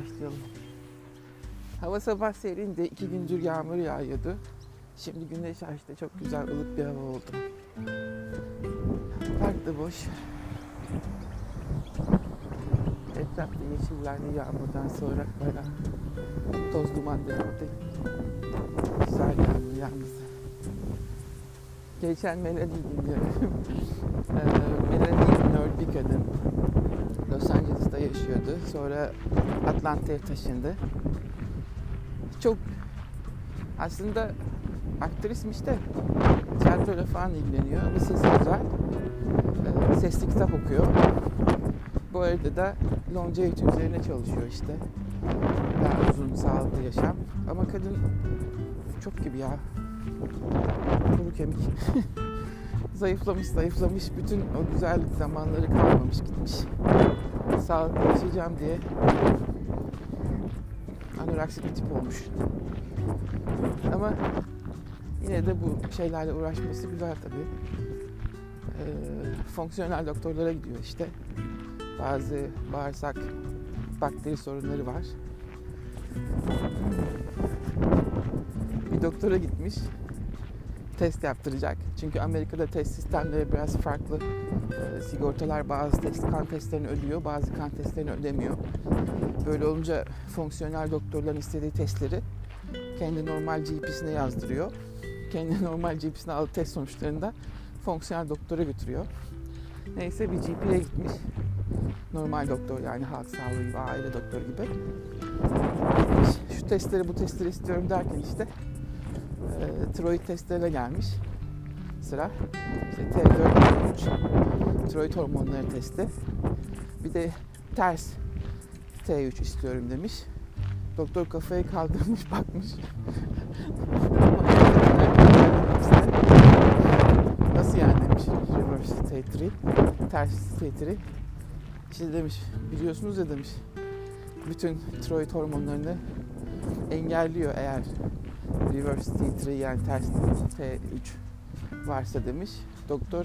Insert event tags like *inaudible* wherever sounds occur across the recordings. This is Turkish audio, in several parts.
başlayalım. Hava sabah serinde iki gündür yağmur yağıyordu. Şimdi güneş açtı. Çok güzel ılık bir hava oldu. Park da boş. Etrafta yeşillerle yağmurdan sonra bayağı toz duman döküldü. Güzel yağmur yalnız. Geçen Melanie dinliyorum. *laughs* Ee, Melanie kadın. Los Angeles'ta yaşıyordu. Sonra Atlanta'ya taşındı. Çok aslında aktrismiş de tiyatroyla falan ilgileniyor. Bir sesi güzel. Ee, sesli kitap okuyor. Bu arada da longevity üzerine çalışıyor işte. Daha uzun, sağlıklı yaşam. Ama kadın çok gibi ya. Kuru kemik. *laughs* zayıflamış, zayıflamış. Bütün o güzellik zamanları kalmamış, gitmiş. Sağlıklı yaşayacağım diye anoreksik bir tip olmuş. Ama yine de bu şeylerle uğraşması güzel tabii. Ee, fonksiyonel doktorlara gidiyor işte. Bazı bağırsak bakteri sorunları var. Bir doktora gitmiş. Test yaptıracak. Çünkü Amerika'da test sistemleri biraz farklı. Ee, sigortalar bazı test, kan testlerini ödüyor, bazı kan testlerini ödemiyor. Böyle olunca fonksiyonel doktorların istediği testleri kendi normal GP'sine yazdırıyor. Kendi *laughs* normal GP'sine aldığı test sonuçlarını da fonksiyonel doktora götürüyor. Neyse bir GP'ye gitmiş. Normal doktor yani halk sağlığı gibi, aile doktoru gibi. Şu testleri bu testleri istiyorum derken işte e, tiroid testlerine gelmiş sıra. İşte T4, T3, tiroid hormonları testi. Bir de ters T3 istiyorum demiş. Doktor kafayı kaldırmış *laughs* bakmış. Nasıl yani demiş. Reverse T3. Ters T3. İşte demiş biliyorsunuz ya demiş. Bütün tiroid hormonlarını engelliyor eğer reverse T3 yani ters T3 varsa demiş. Doktor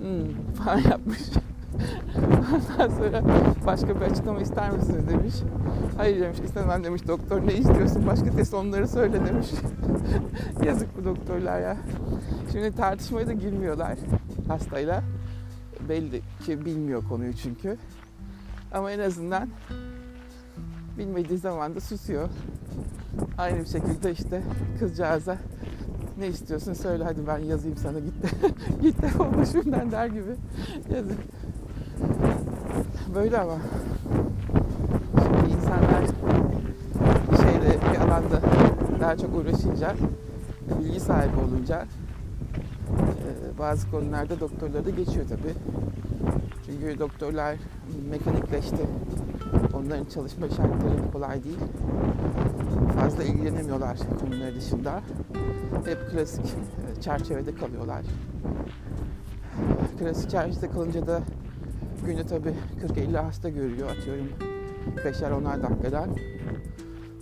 hmm, *laughs* falan yapmış. Ondan sonra başka bir açıklama ister misiniz demiş. Hayır demiş istemem demiş doktor ne istiyorsun başka test onları söyle demiş. *laughs* Yazık bu doktorlar ya. Şimdi tartışmaya da girmiyorlar hastayla. Belli ki bilmiyor konuyu çünkü. Ama en azından bilmediği zaman da susuyor. Aynı bir şekilde işte kızcağıza ne istiyorsun söyle hadi ben yazayım sana git de *laughs* git de o başımdan der gibi yazık. Böyle ama şimdi insanlar bir şeyde bir alanda daha çok uğraşınca bilgi sahibi olunca bazı konularda doktorları da geçiyor tabii. Çünkü doktorlar mekanikleşti. Onların çalışma şartları kolay değil. Fazla ilgilenemiyorlar konuları dışında. Hep klasik çerçevede kalıyorlar. Klasik çerçevede kalınca da günde tabii 40-50 hasta görüyor atıyorum 5'er 10'ar dakikadan.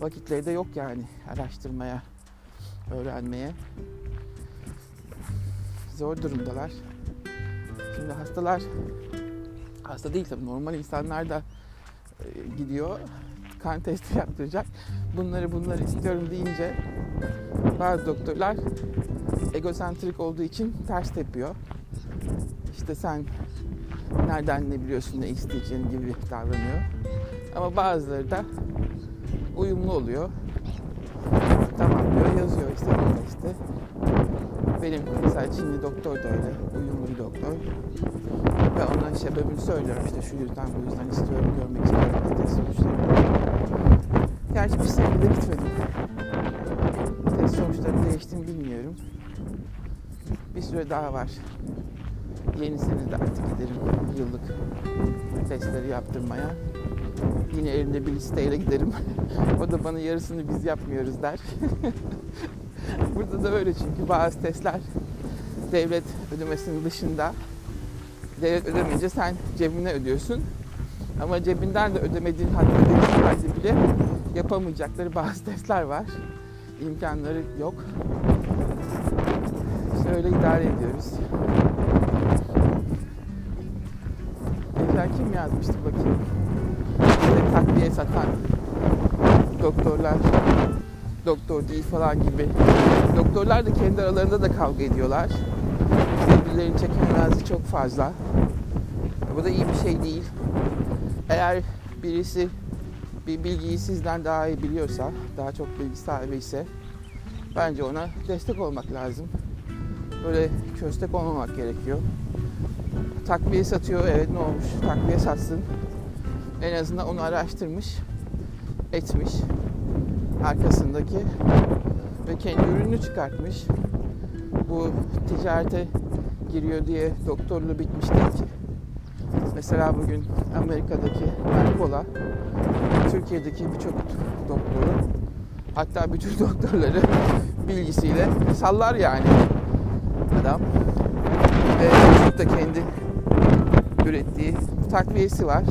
Vakitleri de yok yani araştırmaya, öğrenmeye. Zor durumdalar. Şimdi hastalar, hasta değil tabii normal insanlar da gidiyor kan testi yaptıracak. Bunları bunları istiyorum deyince bazı doktorlar egosentrik olduğu için ters tepiyor. İşte sen nereden ne biliyorsun ne isteyeceğin gibi davranıyor. Ama bazıları da uyumlu oluyor. Tamam diyor yazıyor işte işte. Benim mesela Çinli doktor da öyle. Uyumlu bir doktor. Ve ona sebebini söylüyorum işte şu yüzden bu yüzden istiyorum görmek istiyorum test sonuçlarını. Gerçi bir sevgide gitmedim. Test sonuçları değişti mi bilmiyorum. Bir süre daha var. Yeni senede artık giderim yıllık testleri yaptırmaya. Yine elimde bir listeyle giderim. *laughs* o da bana yarısını biz yapmıyoruz der. *laughs* Burada da öyle çünkü bazı testler devlet ödemesinin dışında devlet ödemeyince sen cebine ödüyorsun. Ama cebinden de ödemediğin halde halde bile yapamayacakları bazı testler var. İmkanları yok. İşte idare ediyoruz. Geçen kim yazmıştı bakayım. İşte takviye satan doktorlar doktor değil falan gibi. Doktorlar da kendi aralarında da kavga ediyorlar. Birbirlerini çekememezliği çok fazla. Bu da iyi bir şey değil. Eğer birisi bir bilgiyi sizden daha iyi biliyorsa, daha çok bilgi sahibi ise bence ona destek olmak lazım. Böyle köstek olmamak gerekiyor. Takviye satıyor, evet ne olmuş? Takviye satsın. En azından onu araştırmış, etmiş. Arkasındaki ve kendi ürününü çıkartmış. Bu ticarete giriyor diye doktorluğu bitmiş değil ki. Mesela bugün Amerika'daki Mercola Türkiye'deki birçok doktoru hatta bütün *laughs* doktorları bilgisiyle sallar yani adam. Ve çocuk da kendi ürettiği takviyesi var.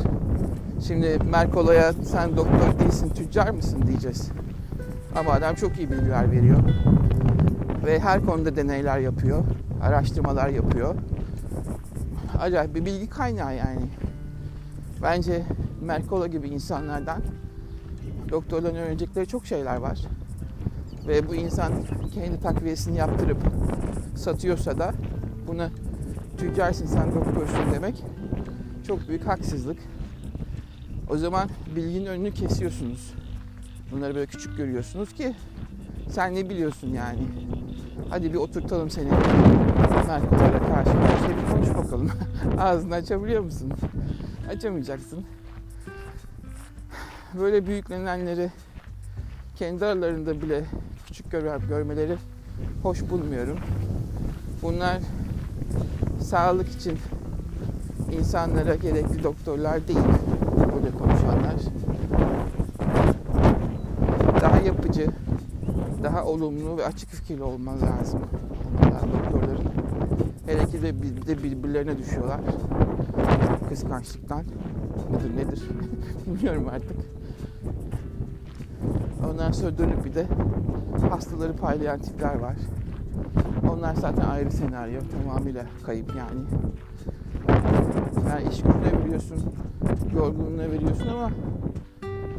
Şimdi Merkola'ya sen doktor değilsin tüccar mısın diyeceğiz. Ama adam çok iyi bilgiler veriyor. Ve her konuda deneyler yapıyor. Araştırmalar yapıyor. Acayip bir bilgi kaynağı yani. Bence Merkola gibi insanlardan doktorların öğrenecekleri çok şeyler var. Ve bu insan kendi takviyesini yaptırıp satıyorsa da bunu tüccarsın sen doktorsun demek çok büyük haksızlık. O zaman bilginin önünü kesiyorsunuz. Bunları böyle küçük görüyorsunuz ki sen ne biliyorsun yani. Hadi bir oturtalım seni Merkola'yla karşı karşıya bir konuş bakalım. *laughs* Ağzını açabiliyor musun? Açamayacaksın. Böyle büyüklenenleri kendi aralarında bile küçük gör görmeleri hoş bulmuyorum. Bunlar sağlık için insanlara gerekli doktorlar değil. Böyle konuşanlar. Daha yapıcı, daha olumlu ve açık fikirli olman lazım. Yani doktorların. Hele ki de, de birbirlerine düşüyorlar. Kıskançlıktan. Mıdır nedir *laughs* bilmiyorum artık. Ondan sonra dönüp bir de hastaları paylayan tipler var. Onlar zaten ayrı senaryo. Tamamıyla kayıp yani. Yani iş gücüne veriyorsun, yorgunluğuna veriyorsun ama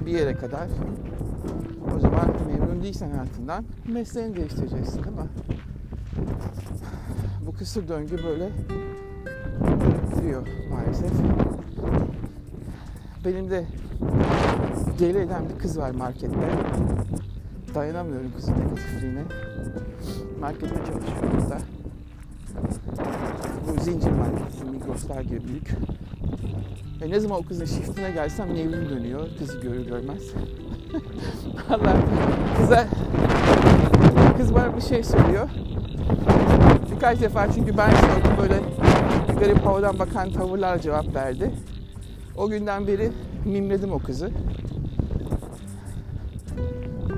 bir yere kadar. O zaman memnun değilsen hayatından mesleğini değiştireceksin değil mi? Bu kısır döngü böyle gidiyor maalesef. Benim de deli eden bir kız var markette. Dayanamıyorum kızın negatifliğine. Markette çalışıyor da. Bu zincir market, Migros'lar gibi büyük. Ve ne zaman o kızın shiftine gelsem nevrim dönüyor. Kızı görür görmez. Allah kıza kız bana bir şey söylüyor. Birkaç defa çünkü ben sordum böyle garip havadan bakan tavırlar cevap verdi. O günden beri mimledim o kızı.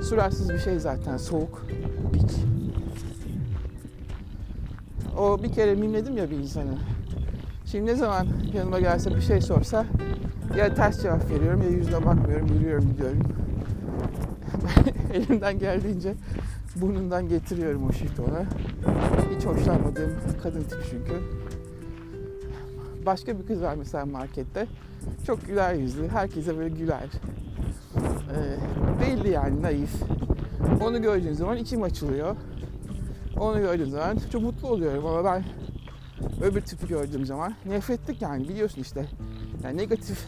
Suratsız bir şey zaten soğuk, dik. O bir kere mimledim ya bir insanı. Şimdi ne zaman yanıma gelse bir şey sorsa ya ters cevap veriyorum ya yüzüne bakmıyorum, yürüyorum gidiyorum. Elimden geldiğince burnundan getiriyorum o shit ona. Hiç hoşlanmadığım kadın tipi çünkü. Başka bir kız var mesela markette. Çok güler yüzlü, herkese böyle güler. Ee, belli yani naif. Onu gördüğün zaman içim açılıyor. Onu gördüğüm zaman çok mutlu oluyorum ama ben öbür tipi gördüğüm zaman nefretlik yani biliyorsun işte. Yani negatif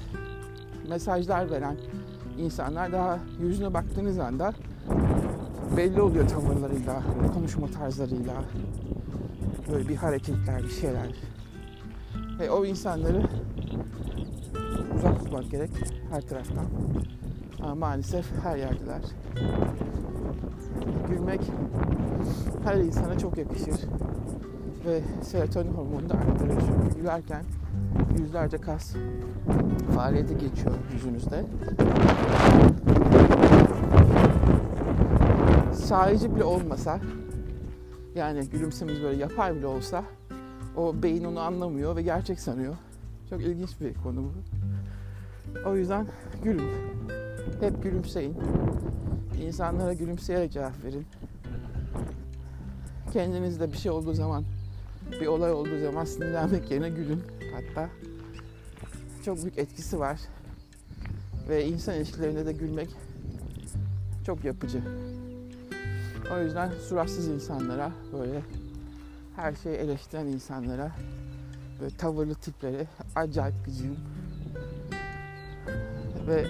mesajlar veren insanlar daha yüzüne baktığınız anda belli oluyor tavırlarıyla, konuşma tarzlarıyla. Böyle bir hareketler, bir şeyler. Ve o insanları uzak tutmak gerek her taraftan. Ama maalesef her yerdeler. Gülmek her insana çok yakışır. Ve serotonin hormonunu da arttırır. Çünkü gülerken yüzlerce kas faaliyete geçiyor yüzünüzde. Sahici bile olmasa yani gülümsememiz böyle yapay bile olsa o beyin onu anlamıyor ve gerçek sanıyor. Çok ilginç bir konu bu. O yüzden gülün. Hep gülümseyin. İnsanlara gülümseyerek cevap verin. Kendinizde bir şey olduğu zaman, bir olay olduğu zaman sinirlenmek yerine gülün. Hatta çok büyük etkisi var. Ve insan ilişkilerinde de gülmek çok yapıcı. O yüzden suratsız insanlara böyle her şeyi eleştiren insanlara böyle tavırlı tiplere acayip gıcığım. Ve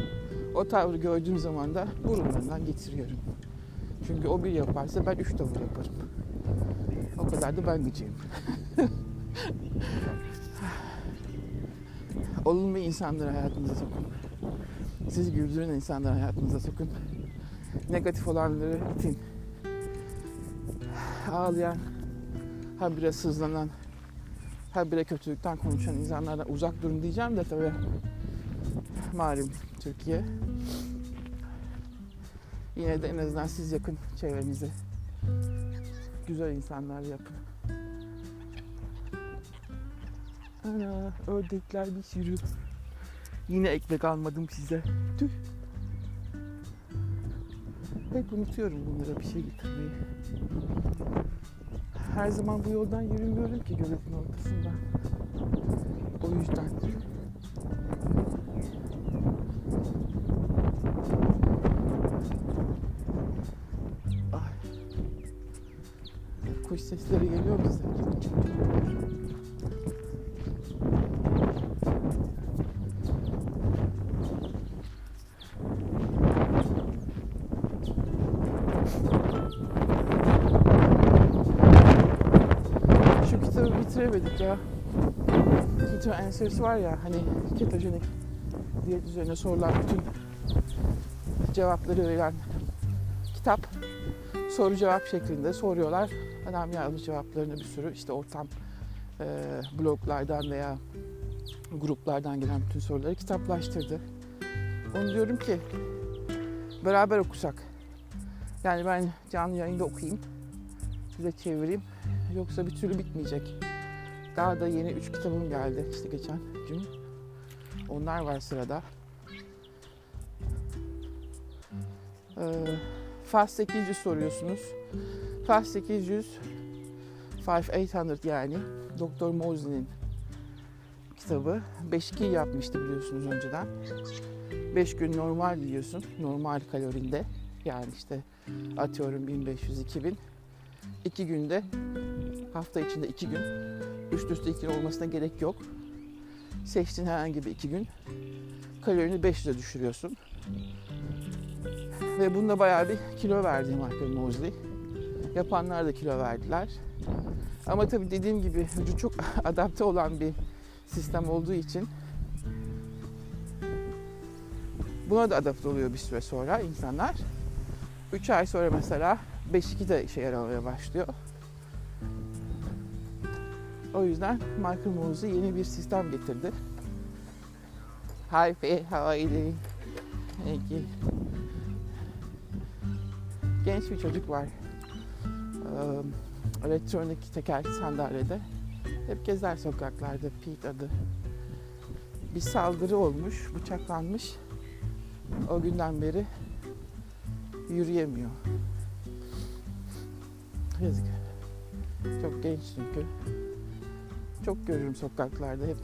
o tavrı gördüğüm zaman da burunlarından getiriyorum. Çünkü o bir yaparsa ben üç tavır yaparım. O kadar da ben gıcığım. *laughs* Olumlu insanları hayatınıza sokun. Sizi güldüren insanları hayatınıza sokun. Negatif olanları itin. Ağlayan, ha biraz sızlanan, ha bire kötülükten konuşan insanlardan uzak durun diyeceğim de tabii malum Türkiye. Yine de en azından siz yakın çevrenizi güzel insanlar yapın. Ana ördekler bir sürü. Yine ekmek almadım size. Tüh. Hep unutuyorum bunlara bir şey getirmeyi. Her zaman bu yoldan yürümüyorum ki göletin ortasından. O yüzden. Ay. Kuş sesleri geliyor bize. Şu kitabı bitiremedik ya. Keto Answers var ya hani ketojenik diyet üzerine sorulan bütün cevapları veren kitap soru cevap şeklinde soruyorlar. Adam yazmış cevaplarını bir sürü işte ortam e, bloglardan veya gruplardan gelen bütün soruları kitaplaştırdı. Onu diyorum ki beraber okusak. Yani ben canlı yayında okuyayım, size çevireyim. Yoksa bir türlü bitmeyecek. Daha da yeni üç kitabım geldi işte geçen gün. Onlar var sırada. Ee, Fast 800 soruyorsunuz. Fast 800 5800 yani Doktor Mosley'nin kitabı. 5-2 yapmıştı biliyorsunuz önceden. 5 gün normal yiyorsun. Normal kalorinde. Yani işte atıyorum 1500-2000. 2 günde hafta içinde 2 gün üst üste 2 gün olmasına gerek yok. Seçtiğin herhangi bir 2 gün kalorini 500'e düşürüyorsun. Ve bunda bayağı bir kilo verdi Michael Mosley. Yapanlar da kilo verdiler. Ama tabii dediğim gibi vücut çok *laughs* adapte olan bir sistem olduğu için buna da adapte oluyor bir süre sonra insanlar. 3 ay sonra mesela 5-2 de işe yaramaya başlıyor. O yüzden Michael Mosley yeni bir sistem getirdi. Doing? Thank you. Genç bir çocuk var. Ee, elektronik tekerlekli sandalyede. Hep gezer sokaklarda Pete adı. Bir saldırı olmuş, bıçaklanmış. O günden beri yürüyemiyor. Yazık. Çok genç çünkü. Çok görürüm sokaklarda hep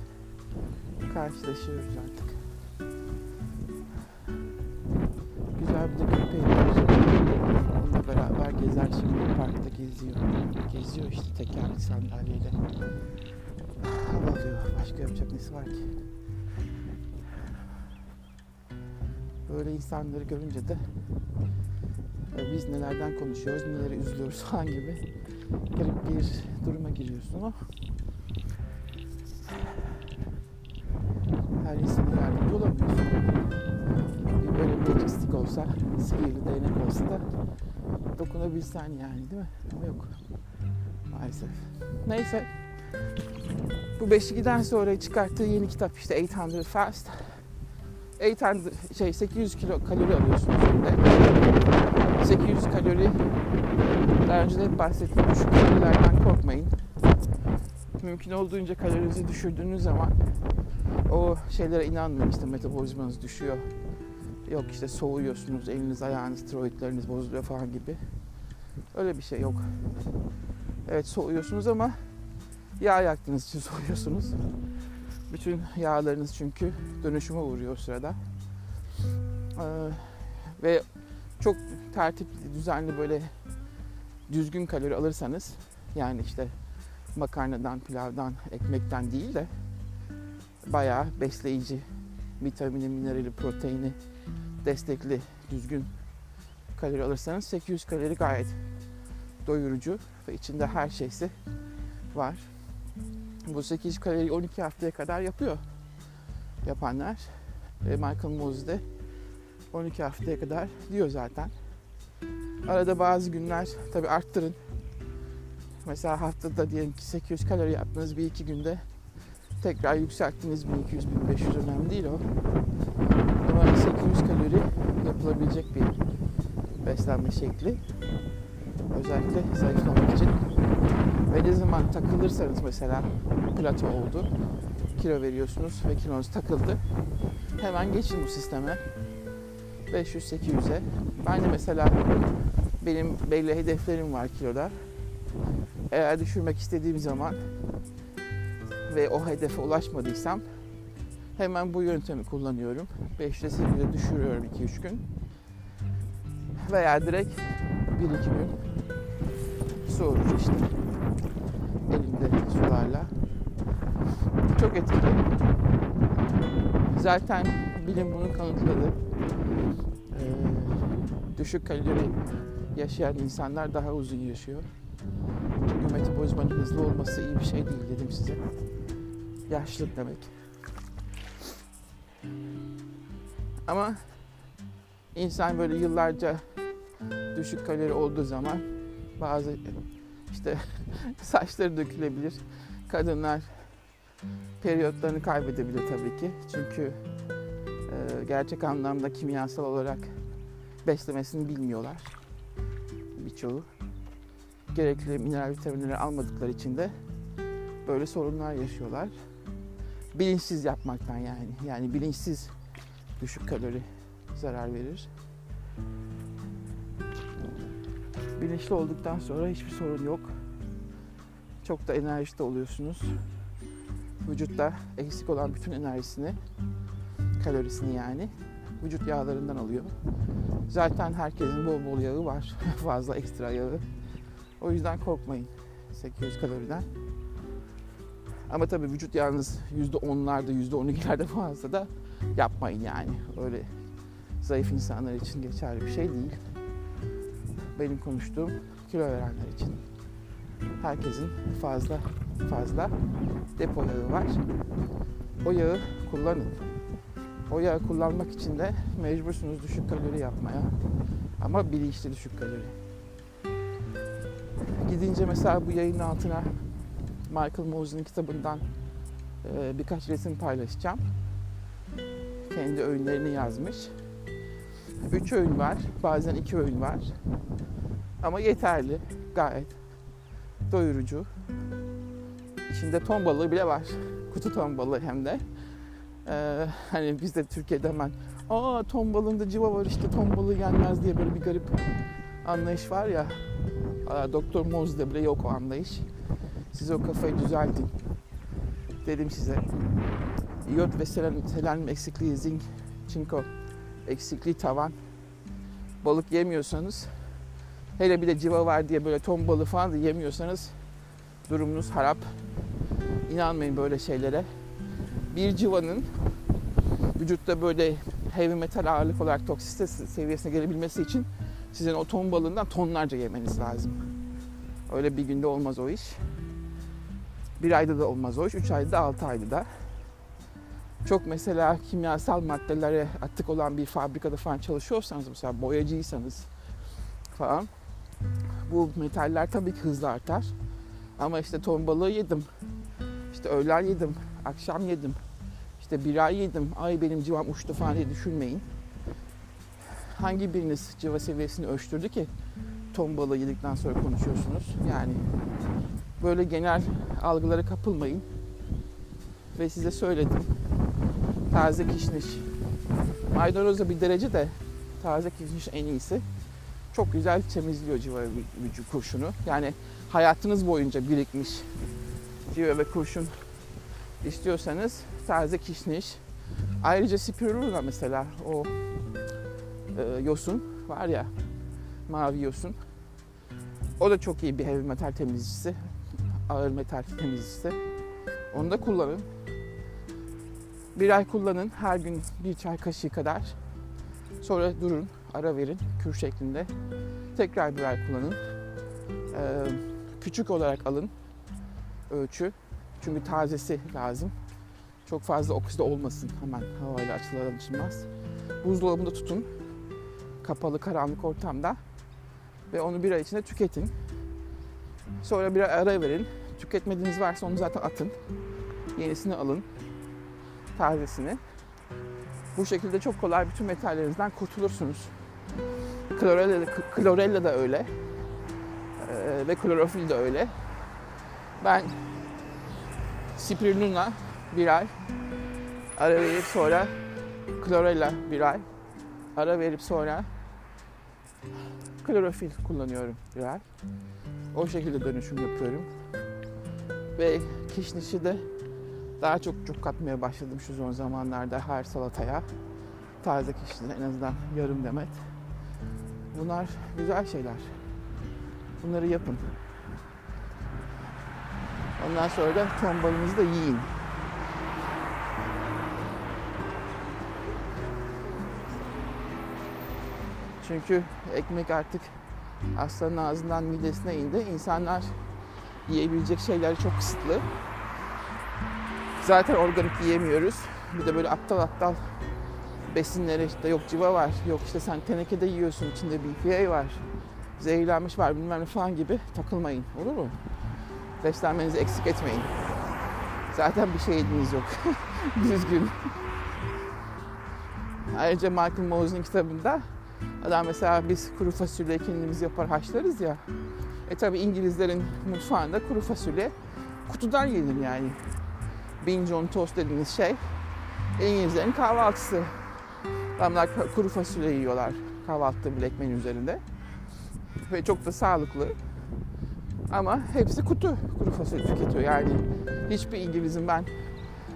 karşılaşıyoruz artık. Güzel bir de köpeği. Onunla beraber gezer şimdi parkta geziyor. Geziyor işte tekerlek sandalyeyle. Hava alıyor. Başka yapacak nesi var ki? Böyle insanları görünce de biz nelerden konuşuyoruz, neleri üzülüyoruz falan gibi garip bir duruma giriyorsun ama her insana yardımcı olamıyorsun. Böyle bir logistik olsa, sihirli değnek olsa da dokunabilsen yani değil mi? Ama yok. Maalesef. Neyse. Bu 5'liden sonra çıkarttığı yeni kitap işte 800 Fast. 800 şey 800 kilo kalori alıyorsunuz. 800 kalori daha önce de bahsettiğim düşük kalorilerden korkmayın. Mümkün olduğunca kalorinizi düşürdüğünüz zaman o şeylere inanmayın işte metabolizmanız düşüyor. Yok işte soğuyorsunuz, eliniz ayağınız, tiroidleriniz bozuluyor falan gibi. Öyle bir şey yok. Evet soğuyorsunuz ama yağ yaktığınız için *laughs* soğuyorsunuz. Bütün yağlarınız çünkü dönüşüme uğruyor o sırada. Ee, ve çok tertipli, düzenli böyle düzgün kalori alırsanız yani işte makarnadan, pilavdan, ekmekten değil de bayağı besleyici, vitamini, minerali, proteini destekli, düzgün kalori alırsanız 800 kalori gayet doyurucu ve içinde her şeysi var. Bu 800 kalori 12 haftaya kadar yapıyor yapanlar. E, Michael Moses de 12 haftaya kadar diyor zaten. Arada bazı günler tabi arttırın. Mesela haftada diyelim ki 800 kalori yaptınız bir iki günde tekrar yükselttiniz 1200-1500 önemli değil o. Ama 800 kalori yapılabilecek bir beslenme şekli. Özellikle zayıflamak için. Ve ne zaman takılırsanız mesela plato oldu, kilo veriyorsunuz ve kilonuz takıldı. Hemen geçin bu sisteme. 500-800'e. Ben de mesela benim belli hedeflerim var kiloda. Eğer düşürmek istediğim zaman ve o hedefe ulaşmadıysam hemen bu yöntemi kullanıyorum. 5'te 8'e düşürüyorum 2-3 gün. Veya direkt 1-2 gün su orucu işte. Elimde sularla. Çok etkili. Zaten bilim bunu kanıtladı. Düşük kalori yaşayan insanlar daha uzun yaşıyor. Çünkü metabolizmanın hızlı olması iyi bir şey değil dedim size. Yaşlılık demek. Ama insan böyle yıllarca düşük kalori olduğu zaman bazı işte *laughs* saçları dökülebilir. Kadınlar periyotlarını kaybedebilir tabii ki. Çünkü gerçek anlamda kimyasal olarak beslemesini bilmiyorlar birçoğu. Gerekli mineral vitaminleri almadıkları için de böyle sorunlar yaşıyorlar. Bilinçsiz yapmaktan yani. Yani bilinçsiz düşük kalori zarar verir. Bilinçli olduktan sonra hiçbir sorun yok. Çok da enerjik oluyorsunuz. Vücutta eksik olan bütün enerjisini, kalorisini yani vücut yağlarından alıyor. Zaten herkesin bol bol yağı var. *laughs* Fazla ekstra yağı. O yüzden korkmayın 800 kaloriden. Ama tabii vücut yağınız %10'larda, %12'lerde fazla da yapmayın yani. Öyle zayıf insanlar için geçerli bir şey değil. Benim konuştuğum kilo verenler için. Herkesin fazla fazla depo yağı var. O yağı kullanın. O yağı kullanmak için de mecbursunuz düşük kalori yapmaya. Ama bilinçli düşük kalori. Gidince mesela bu yayın altına Michael Moses'in kitabından e, birkaç resim paylaşacağım. Kendi öğünlerini yazmış. Üç öğün var, bazen iki öğün var. Ama yeterli, gayet doyurucu. İçinde ton balığı bile var. Kutu ton balığı hem de. Ee, *laughs* hani bizde Türkiye'de hemen aa ton balığında civa var işte ton balığı yenmez diye böyle bir garip anlayış var ya. Doktor Moz'da bile yok o anlayış. Siz o kafayı düzeltin. Dedim size. İyot ve selen, selenyum eksikliği, zinc, çinko eksikliği tavan. Balık yemiyorsanız hele bir de civa var diye böyle ton balığı falan da yemiyorsanız durumunuz harap. İnanmayın böyle şeylere. Bir civanın vücutta böyle heavy metal ağırlık olarak toksite seviyesine gelebilmesi için sizin o ton balığından tonlarca yemeniz lazım. Öyle bir günde olmaz o iş. Bir ayda da olmaz o iş. Üç ayda da altı ayda da. Çok mesela kimyasal maddelere atık olan bir fabrikada falan çalışıyorsanız mesela boyacıysanız falan bu metaller tabii ki hızlı artar. Ama işte ton balığı yedim. İşte öğlen yedim. Akşam yedim. İşte bir ay yedim. Ay benim civam uçtu falan diye düşünmeyin. Hangi biriniz civa seviyesini ölçtürdü ki ton balığı yedikten sonra konuşuyorsunuz? Yani böyle genel algılara kapılmayın. Ve size söyledim. Taze kişniş. Maydanoza bir derece de taze kişniş en iyisi. Çok güzel temizliyor civa vücut kurşunu. Yani hayatınız boyunca birikmiş civa ve kurşun istiyorsanız taze kişniş. Ayrıca spirulina mesela o e, yosun var ya mavi yosun. O da çok iyi bir heavy metal temizleyicisi. Ağır metal temizleyicisi. Onu da kullanın. Bir ay kullanın. Her gün bir çay kaşığı kadar. Sonra durun, ara verin kür şeklinde. Tekrar bir ay kullanın. Ee, küçük olarak alın ölçü. Çünkü tazesi lazım. Çok fazla okside olmasın hemen havayla açılır alışılmaz. Buzdolabında tutun. Kapalı karanlık ortamda. Ve onu bir ay içinde tüketin. Sonra bir ara verin. Tüketmediğiniz varsa onu zaten atın. Yenisini alın. Tazesini. Bu şekilde çok kolay bütün metallerinizden kurtulursunuz. Klorella, klorella da öyle. Ee, ve klorofil de öyle. Ben spirulina bir ay ara verip sonra klorella bir ay ara verip sonra klorofil kullanıyorum bir ay. O şekilde dönüşüm yapıyorum. Ve kişnişi de daha çok çok katmaya başladım şu son zamanlarda her salataya. Taze kişniş en azından yarım demet. Bunlar güzel şeyler. Bunları yapın. Ondan sonra da ton balınızı da yiyin. Çünkü ekmek artık aslanın ağzından midesine indi. İnsanlar yiyebilecek şeyleri çok kısıtlı. Zaten organik yiyemiyoruz. Bir de böyle aptal aptal besinleri işte yok civa var, yok işte sen tenekede yiyorsun içinde BPA var, zehirlenmiş var bilmem ne falan gibi takılmayın olur mu? Beslenmenizi eksik etmeyin. Zaten bir şey yediniz yok. *laughs* Düzgün. Ayrıca Michael Mosley'in kitabında adam mesela biz kuru fasulye kendimiz yapar haşlarız ya. E tabi İngilizlerin mutfağında kuru fasulye kutudan yenir yani. Bean John toast dediğiniz şey İngilizlerin kahvaltısı. Adamlar kuru fasulye yiyorlar kahvaltıda bile ekmeğin üzerinde. Ve çok da sağlıklı. Ama hepsi kutu kuru fasulye tüketiyor. Yani hiçbir İngiliz'in ben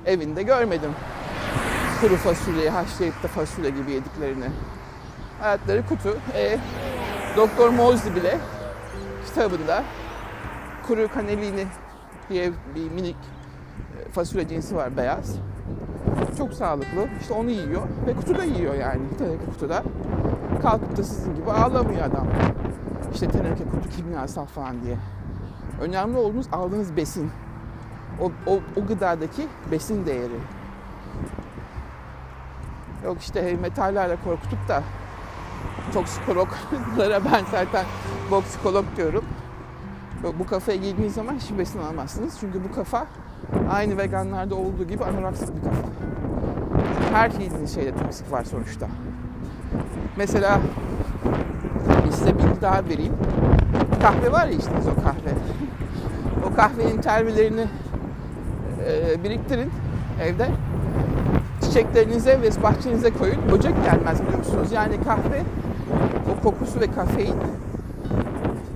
evinde görmedim. Kuru fasulyeyi haşlayıp da fasulye gibi yediklerini. Hayatları kutu. E, Doktor Mosley bile kitabında kuru kanelini diye bir minik fasulye cinsi var beyaz. Çok sağlıklı. İşte onu yiyor ve kutuda yiyor yani. Teneke kutuda. Kalkıp da sizin gibi ağlamıyor adam. İşte teneke kutu kimyasal falan diye. Önemli olduğunuz aldığınız besin. O, o, o gıdadaki besin değeri. Yok işte metallerle korkutup da toksikologlara *laughs* ben zaten boksikolog diyorum. Bu kafaya girdiğiniz zaman hiçbir besin alamazsınız. Çünkü bu kafa aynı veganlarda olduğu gibi anoraksik bir kafa. Her yediğiniz şeyde toksik var sonuçta. Mesela size bir daha vereyim. Kahve var ya içtiğiniz o kahve. *laughs* O kahvenin termelerini e, biriktirin evde. Çiçeklerinize ve bahçenize koyun. Böcek gelmez biliyor musunuz? Yani kahve o kokusu ve kafein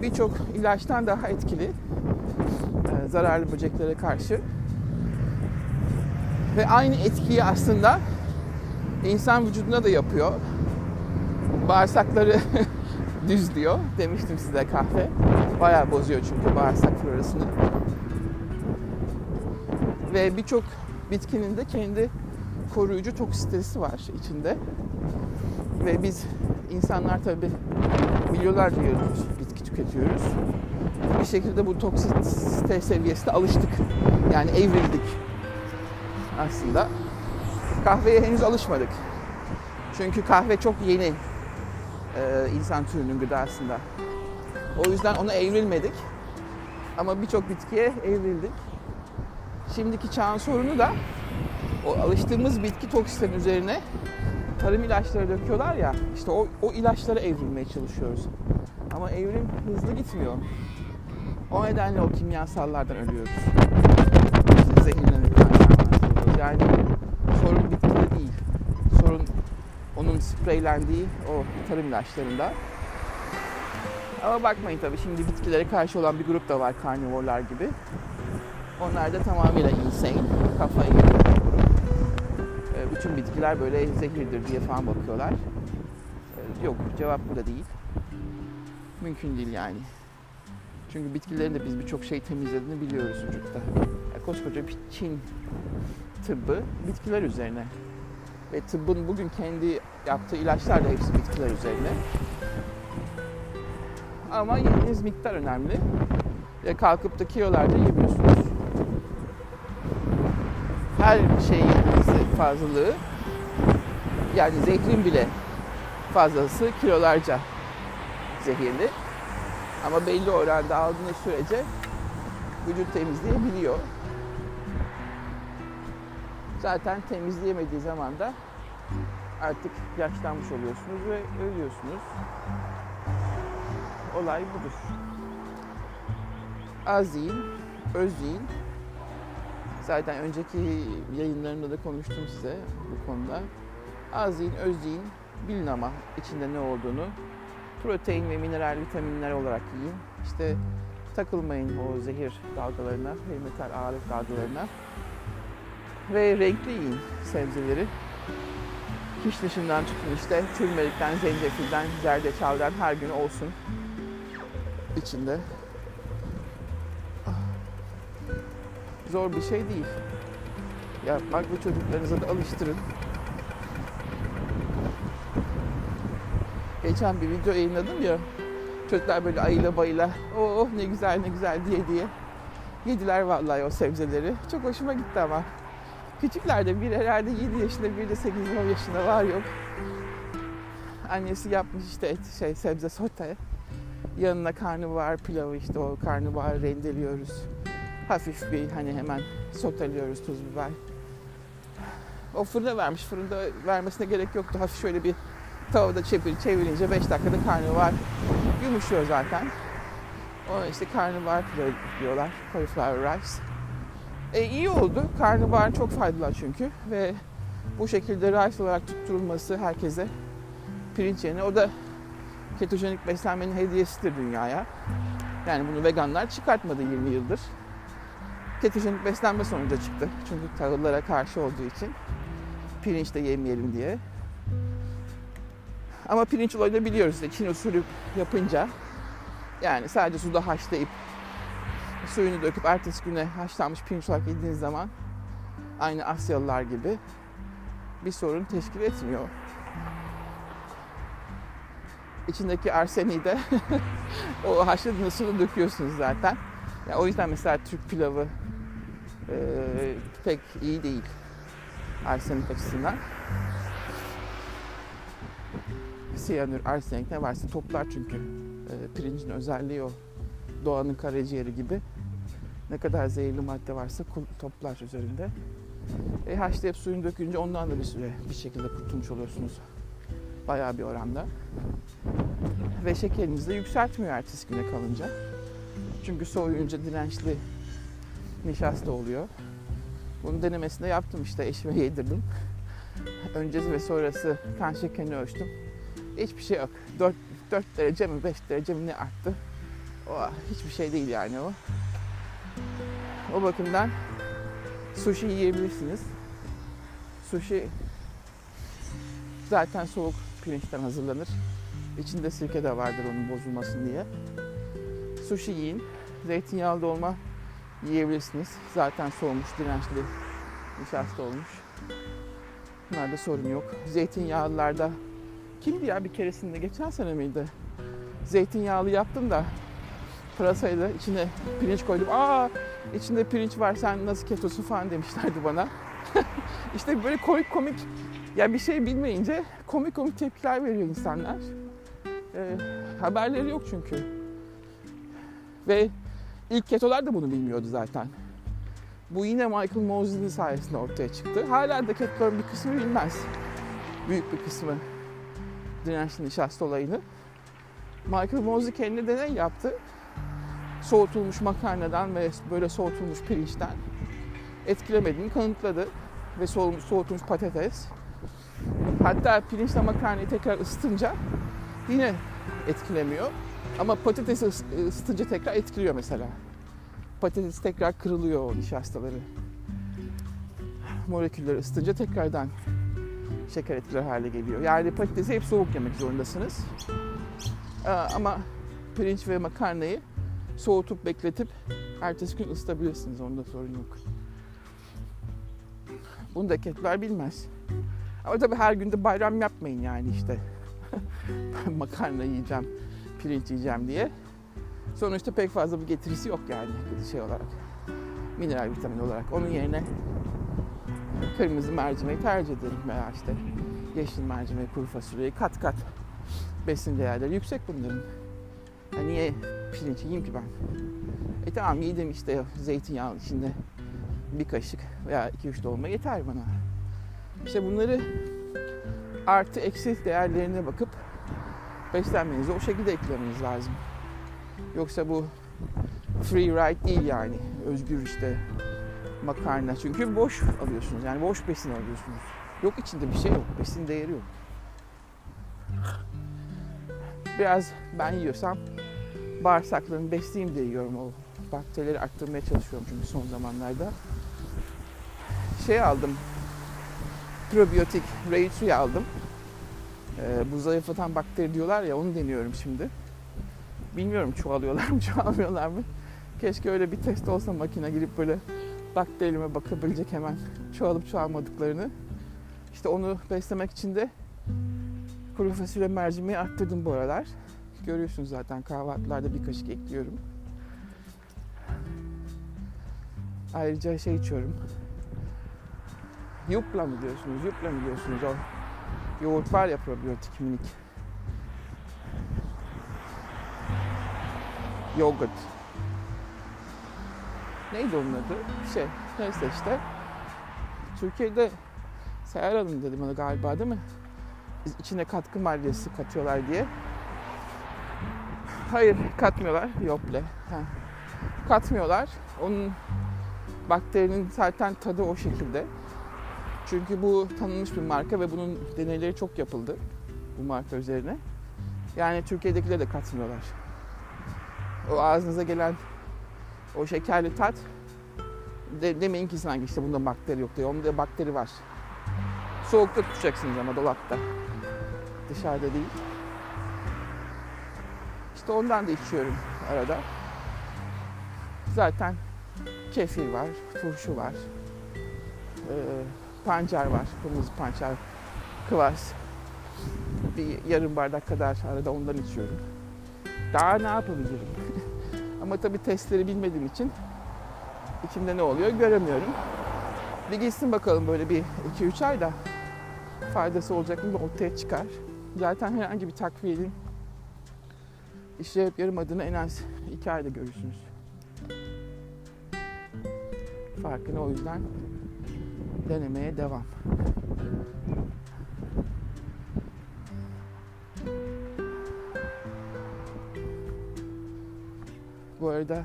birçok ilaçtan daha etkili e, zararlı böceklere karşı. Ve aynı etkiyi aslında insan vücuduna da yapıyor. Bağırsakları *laughs* düz diyor. Demiştim size kahve. Bayağı bozuyor çünkü bağırsak florasını. Ve birçok bitkinin de kendi koruyucu toksitesi var içinde. Ve biz insanlar tabii milyonlarca yıldır bitki tüketiyoruz. Bir şekilde bu toksite seviyesine alıştık. Yani evrildik aslında. Kahveye henüz alışmadık. Çünkü kahve çok yeni e, insan türünün gıdasında. O yüzden ona evrilmedik. Ama birçok bitkiye evrildik. Şimdiki çağın sorunu da o alıştığımız bitki toksitlerin üzerine tarım ilaçları döküyorlar ya. İşte o, o ilaçlara evrilmeye çalışıyoruz. Ama evrim hızlı gitmiyor. O nedenle o kimyasallardan ölüyoruz. İşte Yani sorun bitkide değil. Sorun onun spreylendiği o tarım ilaçlarında. Ama bakmayın tabii şimdi bitkilere karşı olan bir grup da var karnivorlar gibi. Onlar da tamamıyla insane, kafayı yedi. Bütün bitkiler böyle zehirdir diye falan bakıyorlar. Yok cevap burada değil. Mümkün değil yani. Çünkü bitkilerin de biz birçok şey temizlediğini biliyoruz vücutta. Ya koskoca bir Çin tıbbı bitkiler üzerine. Ve tıbbın bugün kendi yaptığı ilaçlar da hepsi bitkiler üzerine. Ama yediğiniz miktar önemli. Ve kalkıp da kilolarda yemiyorsunuz. Her şeyin fazlalığı yani zehrin bile fazlası kilolarca zehirli. Ama belli oranda aldığınız sürece vücut temizleyebiliyor. Zaten temizleyemediği zaman da artık yaşlanmış oluyorsunuz ve ölüyorsunuz. Olay budur. Az yiyin, öz yiyin. Zaten önceki yayınlarımda da konuştum size bu konuda. Az yiyin, öz yiyin. Bilin ama içinde ne olduğunu. Protein ve mineral, vitaminler olarak yiyin. İşte takılmayın o zehir dalgalarına metal ağırlık dalgalarına. Ve renkli yiyin sebzeleri. Kiş dışından tutun işte türmerikten, zencefilden, zerdeçaldan her gün olsun içinde. Zor bir şey değil. Yapmak ve çocuklarınıza da alıştırın. Geçen bir video yayınladım ya. Çocuklar böyle ayıyla bayıyla oh ne güzel ne güzel diye diye yediler vallahi o sebzeleri. Çok hoşuma gitti ama. Küçükler de bir herhalde 7 yaşında bir de 8-10 yaşında var yok. Annesi yapmış işte et, şey sebze sote. Yanına karnabahar pilavı işte o karnabahar rendeliyoruz. Hafif bir hani hemen soteliyoruz tuz biber. O fırına vermiş. Fırında vermesine gerek yoktu. Hafif şöyle bir tavada çevir, çevirince 5 dakikada karnabahar yumuşuyor zaten. Ona işte karnabahar pilavı diyorlar. Cauliflower rice. E, iyi oldu. Karnabahar çok faydalı çünkü ve bu şekilde rice olarak tutturulması herkese pirinç yerine o da ketojenik beslenmenin hediyesidir dünyaya. Yani bunu veganlar çıkartmadı 20 yıldır. Ketojenik beslenme sonucu çıktı. Çünkü tahıllara karşı olduğu için pirinç de yemeyelim diye. Ama pirinç olayını biliyoruz işte Çin usulü yapınca yani sadece suda haşlayıp suyunu döküp ertesi güne haşlanmış pirinç olarak yediğiniz zaman aynı Asyalılar gibi bir sorun teşkil etmiyor. İçindeki arseniyi de *laughs* o haşladığınız suda döküyorsunuz zaten. Yani o yüzden mesela Türk pilavı e, pek iyi değil arsenik açısından. Siyanür, arsenik ne varsa toplar çünkü. E, pirincin özelliği o. Doğanın karaciğeri gibi. Ne kadar zehirli madde varsa toplar üzerinde. E, haşlayıp suyunu dökünce ondan da bir süre bir şekilde kurtulmuş oluyorsunuz. Bayağı bir oranda. Ve şekerinizi de yükseltmiyor ertesi güne kalınca. Çünkü soğuyunca dirençli nişasta oluyor. Bunun denemesini yaptım işte eşime *laughs* yedirdim. Öncesi ve sonrası kan şekerini ölçtüm. Hiçbir şey yok. 4, 4 derece mi 5 derece mi ne arttı. O hiçbir şey değil yani o. O bakımdan sushi yiyebilirsiniz. Sushi zaten soğuk pirinçten hazırlanır. İçinde sirke de vardır onun bozulmasın diye. Sushi yiyin. Zeytinyağlı dolma yiyebilirsiniz. Zaten soğumuş, dirençli nişasta olmuş. Bunlarda sorun yok. Zeytinyağlılarda kimdi ya bir keresinde geçen sene miydi? Zeytinyağlı yaptım da pırasayla içine pirinç koydum. Aa içinde pirinç var sen nasıl ketosun falan demişlerdi bana. *laughs* İşte böyle komik komik ya bir şey bilmeyince komik komik tepkiler veriyor insanlar. Ee, haberleri yok çünkü. Ve ilk ketolar da bunu bilmiyordu zaten. Bu yine Michael Mosley'nin sayesinde ortaya çıktı. Hala da ketoların bir kısmı bilmez. Büyük bir kısmı dirençli nişasta olayını. Michael Mosley kendi deney yaptı. Soğutulmuş makarnadan ve böyle soğutulmuş pirinçten etkilemediğini kanıtladı. Ve soğutulmuş patates. Hatta pirinçle makarnayı tekrar ısıtınca yine etkilemiyor. Ama patatesi ısıtınca tekrar etkiliyor mesela. Patates tekrar kırılıyor o nişastaları. Molekülleri ısıtınca tekrardan şeker etkiler hale geliyor. Yani patatesi hep soğuk yemek zorundasınız. Ee, ama pirinç ve makarnayı soğutup bekletip ertesi gün ısıtabilirsiniz. Onda sorun yok. Bunu da ketler bilmez. Ama tabii her günde bayram yapmayın yani işte. *laughs* Makarna yiyeceğim, pirinç yiyeceğim diye. Sonuçta pek fazla bir getirisi yok yani şey olarak. Mineral vitamin olarak. Onun yerine kırmızı mercimeği tercih ederim veya işte yeşil mercimek, kuru fasulyeyi kat kat besin değerleri yüksek bunların. Ya niye pirinç yiyeyim ki ben? E tamam yedim işte zeytinyağı içinde bir kaşık veya iki üç dolma yeter bana. İşte bunları artı eksi değerlerine bakıp beslenmenizi o şekilde eklemeniz lazım. Yoksa bu free ride değil yani. Özgür işte makarna. Çünkü boş alıyorsunuz. Yani boş besin alıyorsunuz. Yok içinde bir şey yok. Besin değeri yok. Biraz ben yiyorsam bağırsaklarını besleyeyim diye yiyorum o bakterileri arttırmaya çalışıyorum çünkü son zamanlarda. Şey aldım. Probiyotik Raid suyu aldım. Ee, bu zayıflatan bakteri diyorlar ya onu deniyorum şimdi. Bilmiyorum çoğalıyorlar mı *laughs* çoğalmıyorlar mı. Keşke öyle bir test olsa makine girip böyle bakterilerime bakabilecek hemen çoğalıp çoğalmadıklarını. İşte onu beslemek için de kuru fasulye mercimeği arttırdım bu aralar. Görüyorsunuz zaten kahvaltılarda bir kaşık ekliyorum. Ayrıca şey içiyorum. Yupla mı diyorsunuz? Yupla mı diyorsunuz? O yoğurt var ya probiyotik minik. Yogurt. Neydi onun adı? Şey, neyse işte. Türkiye'de Seher Hanım dedi bana galiba değil mi? Biz içine katkı maddesi katıyorlar diye. Hayır katmıyorlar. Yople. Ha. Katmıyorlar. Onun bakterinin zaten tadı o şekilde. Çünkü bu tanınmış bir marka ve bunun deneyleri çok yapıldı bu marka üzerine. Yani Türkiye'dekiler de katmıyorlar. O ağzınıza gelen o şekerli tat de, demeyin ki sanki işte bunda bakteri yok diye. Onda bakteri var. Soğukta tutacaksınız ama dolapta. Dışarıda değil. İşte ondan da içiyorum arada. Zaten kefir var, turşu var, ee, pancar var, kırmızı pancar, kıvas. Bir yarım bardak kadar arada ondan içiyorum. Daha ne yapabilirim? *laughs* Ama tabii testleri bilmediğim için içimde ne oluyor göremiyorum. Bir gitsin bakalım böyle bir 2-3 ayda faydası olacak mı ortaya çıkar. Zaten herhangi bir takviyenin işe yarayıp yaramadığını en az 2 ayda görürsünüz. Farkını o yüzden denemeye devam. Bu arada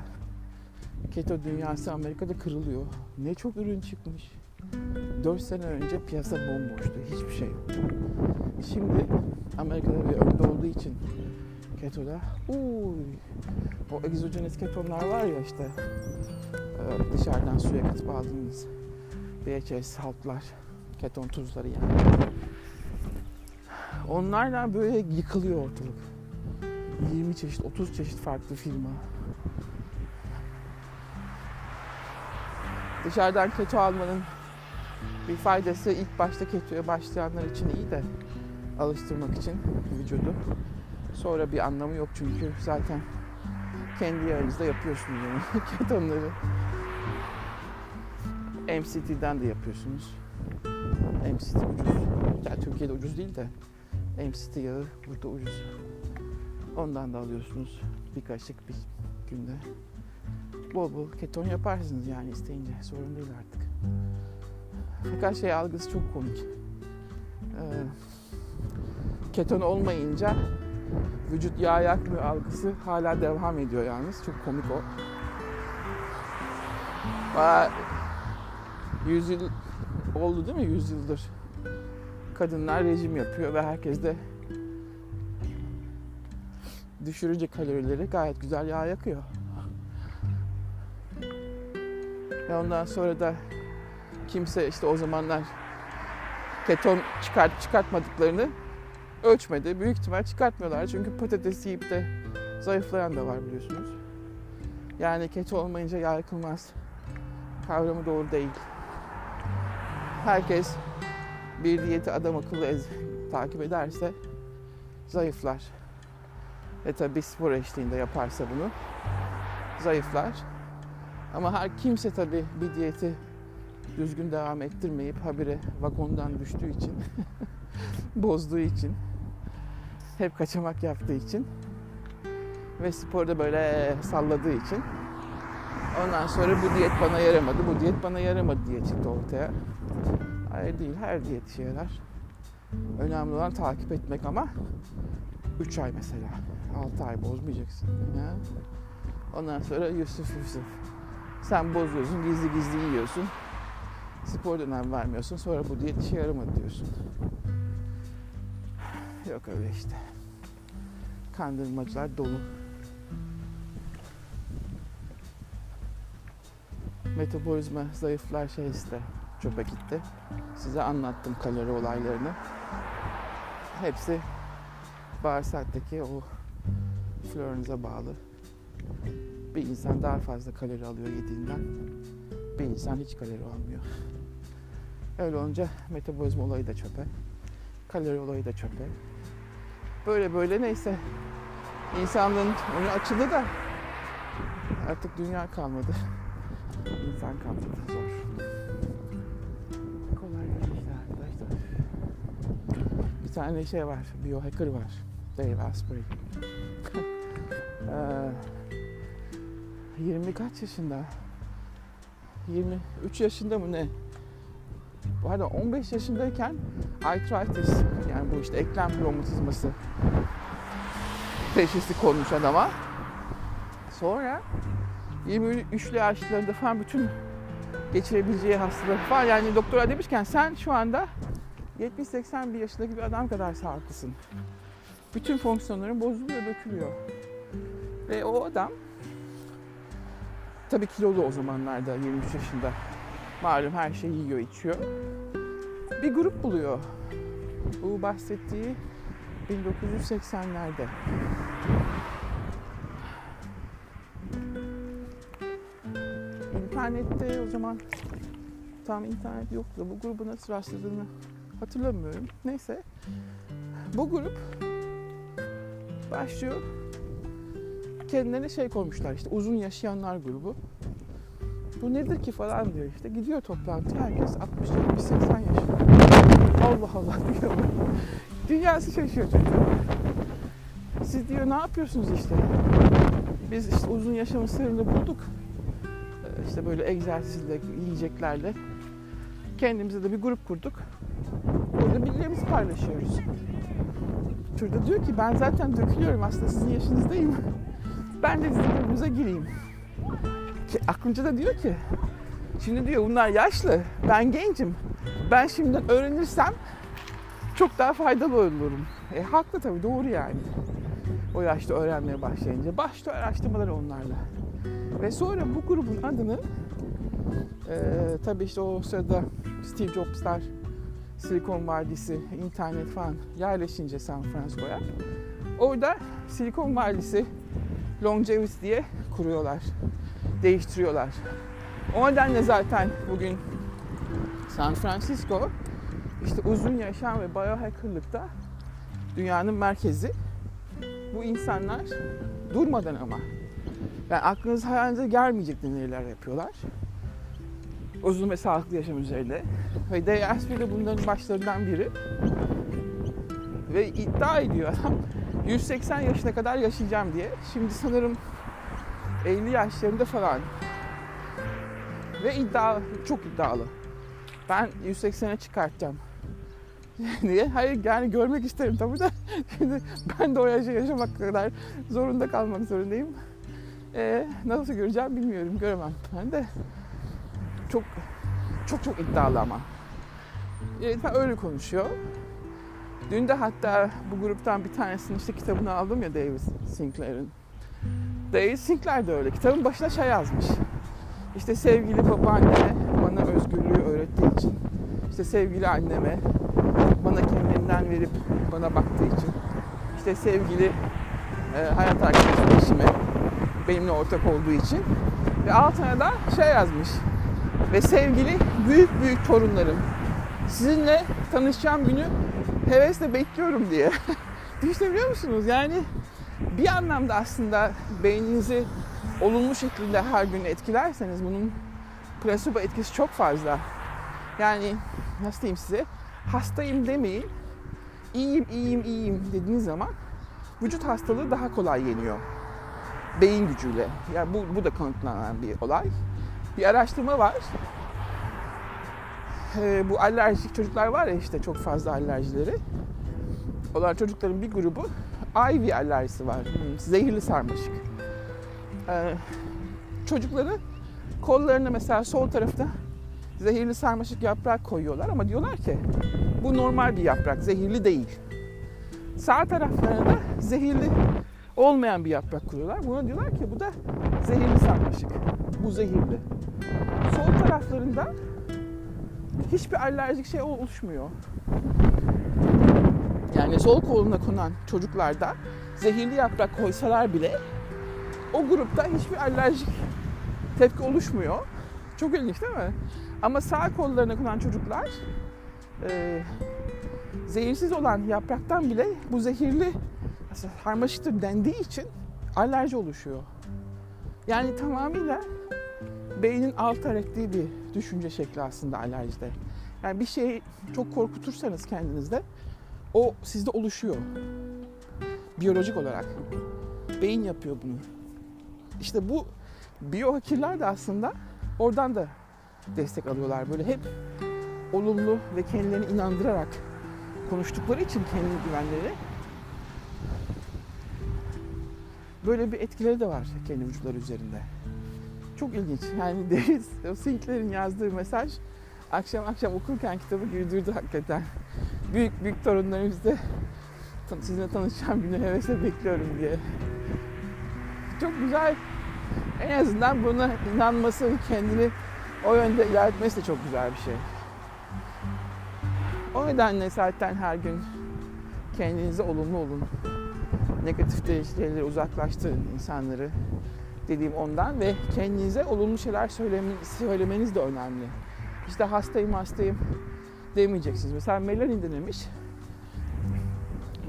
keto dünyası Amerika'da kırılıyor. Ne çok ürün çıkmış. 4 sene önce piyasa bomboştu. Hiçbir şey yoktu. Şimdi Amerika'da bir önde olduğu için ketoda uy, o egzojenik ketonlar var ya işte e, dışarıdan suya katıp aldığınız BHS haltlar, keton tuzları yani. Onlarla böyle yıkılıyor ortalık. 20 çeşit, 30 çeşit farklı firma. Dışarıdan keto almanın bir faydası ilk başta ketoya başlayanlar için iyi de alıştırmak için vücudu. Sonra bir anlamı yok çünkü zaten kendi yağınızda yapıyorsunuz yani *laughs* ketonları. MCT'den de yapıyorsunuz. MCT ucuz. Yani Türkiye'de ucuz değil de MCT yağı burada ucuz. Ondan da alıyorsunuz bir kaşık bir günde. Bol bol keton yaparsınız yani isteyince sorun değil artık. Fakat şey algısı çok komik. Ee, keton olmayınca vücut yağ yakmıyor algısı hala devam ediyor yalnız. Çok komik o. Baya 100 yıl oldu değil mi? 100 yıldır kadınlar rejim yapıyor ve herkes de düşürünce kalorileri gayet güzel yağ yakıyor. Ve ondan sonra da kimse işte o zamanlar keton çıkart çıkartmadıklarını ölçmedi. Büyük ihtimal çıkartmıyorlar çünkü patates yiyip de zayıflayan da var biliyorsunuz. Yani keto olmayınca yağ yakılmaz kavramı doğru değil. Herkes bir diyeti adam akıllı ez, takip ederse zayıflar. E tabi spor eşliğinde yaparsa bunu zayıflar. Ama her kimse tabi bir diyeti düzgün devam ettirmeyip habire vagondan düştüğü için, *laughs* bozduğu için, hep kaçamak yaptığı için ve sporda böyle salladığı için ondan sonra bu diyet bana yaramadı, bu diyet bana yaramadı diye çıktı ortaya. Hayır değil, her diyet işe yarar. Önemli olan takip etmek ama 3 ay mesela. 6 ay bozmayacaksın. Ya. Ondan sonra Yusuf Yusuf. Sen bozuyorsun, gizli gizli yiyorsun. Spor dönem vermiyorsun. Sonra bu diyet işe yaramadı diyorsun. Yok öyle işte. Kandırmacılar dolu. Metabolizma zayıflar şey işte çöpe gitti. Size anlattım kalori olaylarını. Hepsi bağırsaktaki o florinize bağlı. Bir insan daha fazla kalori alıyor yediğinden. Bir insan hiç kalori almıyor. Öyle olunca metabolizma olayı da çöpe. Kalori olayı da çöpe. Böyle böyle neyse. İnsanlığın önü açıldı da artık dünya kalmadı. İnsan kalmadı. Zor. Kolay gelsin arkadaşlar. Bir tane şey var. Biohacker var. Dave Asprey. *laughs* ee, 20 kaç yaşında? 23 yaşında mı ne? Arada 15 yaşındayken arthritis yani bu işte eklem romatizması teşhisi konmuş adama. Sonra 23'lü yaşlarında falan bütün geçirebileceği hastalık var. Yani doktora demişken sen şu anda 70-80 bir yaşındaki bir adam kadar sağlıklısın. Bütün fonksiyonların bozuluyor, dökülüyor. Ve o adam tabii kilolu o zamanlarda 23 yaşında. Malum her şeyi yiyor, içiyor. Bir grup buluyor. Bu bahsettiği 1980'lerde. İnternette o zaman tam internet yoktu. Bu grubu nasıl rastladığını hatırlamıyorum. Neyse. Bu grup başlıyor. Kendilerine şey koymuşlar işte uzun yaşayanlar grubu. Bu nedir ki falan diyor işte. Gidiyor toplantı herkes 60 70 80 yaşında. Allah Allah *laughs* diyor. Dünyası şaşıyor çocuğun. Siz diyor ne yapıyorsunuz işte? Biz işte uzun yaşamın sırrını bulduk. İşte böyle egzersizle, yiyeceklerle kendimize de bir grup kurduk. Burada bilgilerimizi paylaşıyoruz. Şurada diyor ki ben zaten dökülüyorum aslında sizin yaşınızdayım. Ben de sizin grubunuza gireyim. Ki, aklınca da diyor ki şimdi diyor bunlar yaşlı ben gencim. Ben şimdiden öğrenirsem çok daha faydalı olurum. E, haklı tabii doğru yani. O yaşta öğrenmeye başlayınca. Başta araştırmaları onlarla. Ve sonra bu grubun adını e, tabii işte o sırada Steve Jobs'lar Silikon Vadisi, internet falan yerleşince San Francisco'ya orada Silikon Vadisi Longevity diye kuruyorlar. Değiştiriyorlar. O nedenle zaten bugün San Francisco işte uzun yaşam ve biohackerlıkta dünyanın merkezi. Bu insanlar durmadan ama yani aklınız hayalinize gelmeyecek deneyler yapıyorlar. Uzun ve sağlıklı yaşam üzerine. Ve Asprey de bunların başlarından biri. Ve iddia ediyor adam 180 yaşına kadar yaşayacağım diye. Şimdi sanırım 50 yaşlarında falan. Ve iddia çok iddialı. Ben 180'e çıkartacağım. *laughs* Niye? Hayır yani görmek isterim tabii de. *laughs* Şimdi ben de o yaşa yaşamak kadar zorunda kalmak zorundayım. Ee, nasıl göreceğim bilmiyorum. Göremem ben de. Çok çok çok iddialı ama. Yönetmen öyle konuşuyor. Dün de hatta bu gruptan bir tanesinin işte kitabını aldım ya David Sinclair'in. David Sinclair de öyle. Kitabın başına şey yazmış. İşte sevgili babaanneme bana özgürlüğü öğrettiği için. İşte sevgili anneme önden verip bana baktığı için. işte sevgili e, hayat arkadaşım eşime benimle ortak olduğu için. Ve altına da şey yazmış. Ve sevgili büyük büyük torunlarım. Sizinle tanışacağım günü hevesle bekliyorum diye. *laughs* Düşünebiliyor musunuz? Yani bir anlamda aslında beyninizi olumlu şekilde her gün etkilerseniz bunun plasebo etkisi çok fazla. Yani nasıl diyeyim size? Hastayım demeyin. İyiyim, iyiyim, iyiyim dediğiniz zaman vücut hastalığı daha kolay yeniyor. Beyin gücüyle. Yani bu, bu da kanıtlanan bir olay. Bir araştırma var. Ee, bu alerjik çocuklar var ya işte çok fazla alerjileri. Olan çocukların bir grubu IV alerjisi var. Hmm, zehirli sarmaşık. Ee, çocukları kollarına mesela sol tarafta zehirli sarmaşık yaprak koyuyorlar ama diyorlar ki bu normal bir yaprak, zehirli değil. Sağ taraflarına da zehirli olmayan bir yaprak koyuyorlar. Buna diyorlar ki bu da zehirli sarmaşık. Bu zehirli. Sol taraflarında hiçbir alerjik şey oluşmuyor. Yani sol koluna konan çocuklarda zehirli yaprak koysalar bile o grupta hiçbir alerjik tepki oluşmuyor. Çok ilginç değil mi? Ama sağ kollarına konan çocuklar e, zehirsiz olan yapraktan bile bu zehirli sarmaşıktır dendiği için alerji oluşuyor. Yani tamamıyla beynin alter ettiği bir düşünce şekli aslında alerjide. Yani bir şeyi çok korkutursanız kendinizde o sizde oluşuyor. Biyolojik olarak. Beyin yapıyor bunu. İşte bu biyohakirler de aslında oradan da destek alıyorlar. Böyle hep olumlu ve kendilerini inandırarak konuştukları için kendi güvenleri böyle bir etkileri de var kendi vücutları üzerinde. Çok ilginç. Yani *laughs* David Sinclair'in yazdığı mesaj akşam akşam okurken kitabı güldürdü hakikaten. Büyük büyük torunlarımız da sizinle tanışacağım günü hevesle bekliyorum diye. Çok güzel. En azından buna inanması, kendini o yönde ilerletmesi de çok güzel bir şey. O nedenle zaten her gün kendinize olumlu olun. Negatif şeyleri uzaklaştırın insanları dediğim ondan ve kendinize olumlu şeyler söylemeniz de önemli. İşte hastayım hastayım demeyeceksiniz. Mesela Melanie denemiş.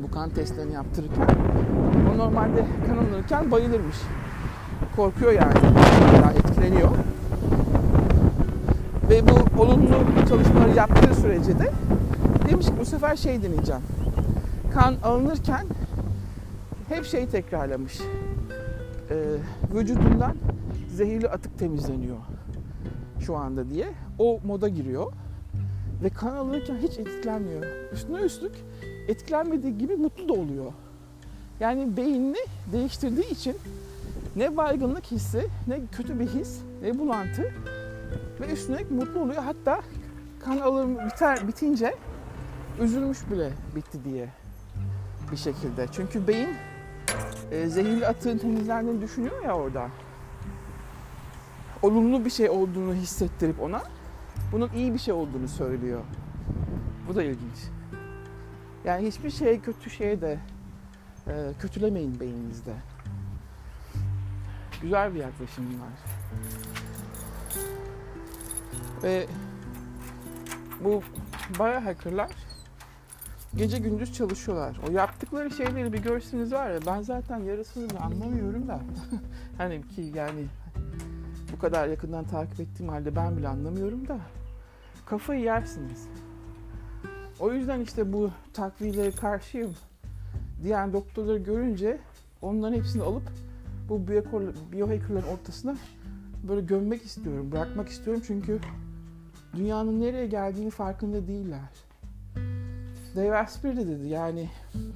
Bu kan testlerini yaptırırken o normalde kan alınırken bayılırmış. Korkuyor yani. Daha etkileniyor. Ve bu olumlu çalışmaları yaptığı sürece de demiş ki bu sefer şey deneyeceğim. Kan alınırken hep şey tekrarlamış. Ee, vücudundan zehirli atık temizleniyor şu anda diye. O moda giriyor. Ve kan alınırken hiç etkilenmiyor. Üstüne üstlük etkilenmediği gibi mutlu da oluyor. Yani beynini değiştirdiği için ne baygınlık hissi, ne kötü bir his, ne bulantı ve üstüne mutlu oluyor. Hatta kan alım biter bitince üzülmüş bile bitti diye bir şekilde. Çünkü beyin e, zehirli atığın temizlendiğini düşünüyor ya orada. Olumlu bir şey olduğunu hissettirip ona bunun iyi bir şey olduğunu söylüyor. Bu da ilginç. Yani hiçbir şey kötü şeye de e, kötülemeyin beyninizde. Güzel bir yaklaşım var. Ve bu biohackerlar gece gündüz çalışıyorlar. O yaptıkları şeyleri bir görseniz var ya ben zaten yarısını da anlamıyorum da. *laughs* hani ki yani bu kadar yakından takip ettiğim halde ben bile anlamıyorum da kafayı yersiniz. O yüzden işte bu takviyelere karşıyım diyen doktorları görünce onların hepsini alıp bu biohackerların ortasına böyle gömmek istiyorum, bırakmak istiyorum çünkü dünyanın nereye geldiğini farkında değiller. Dave Asprey de dedi yani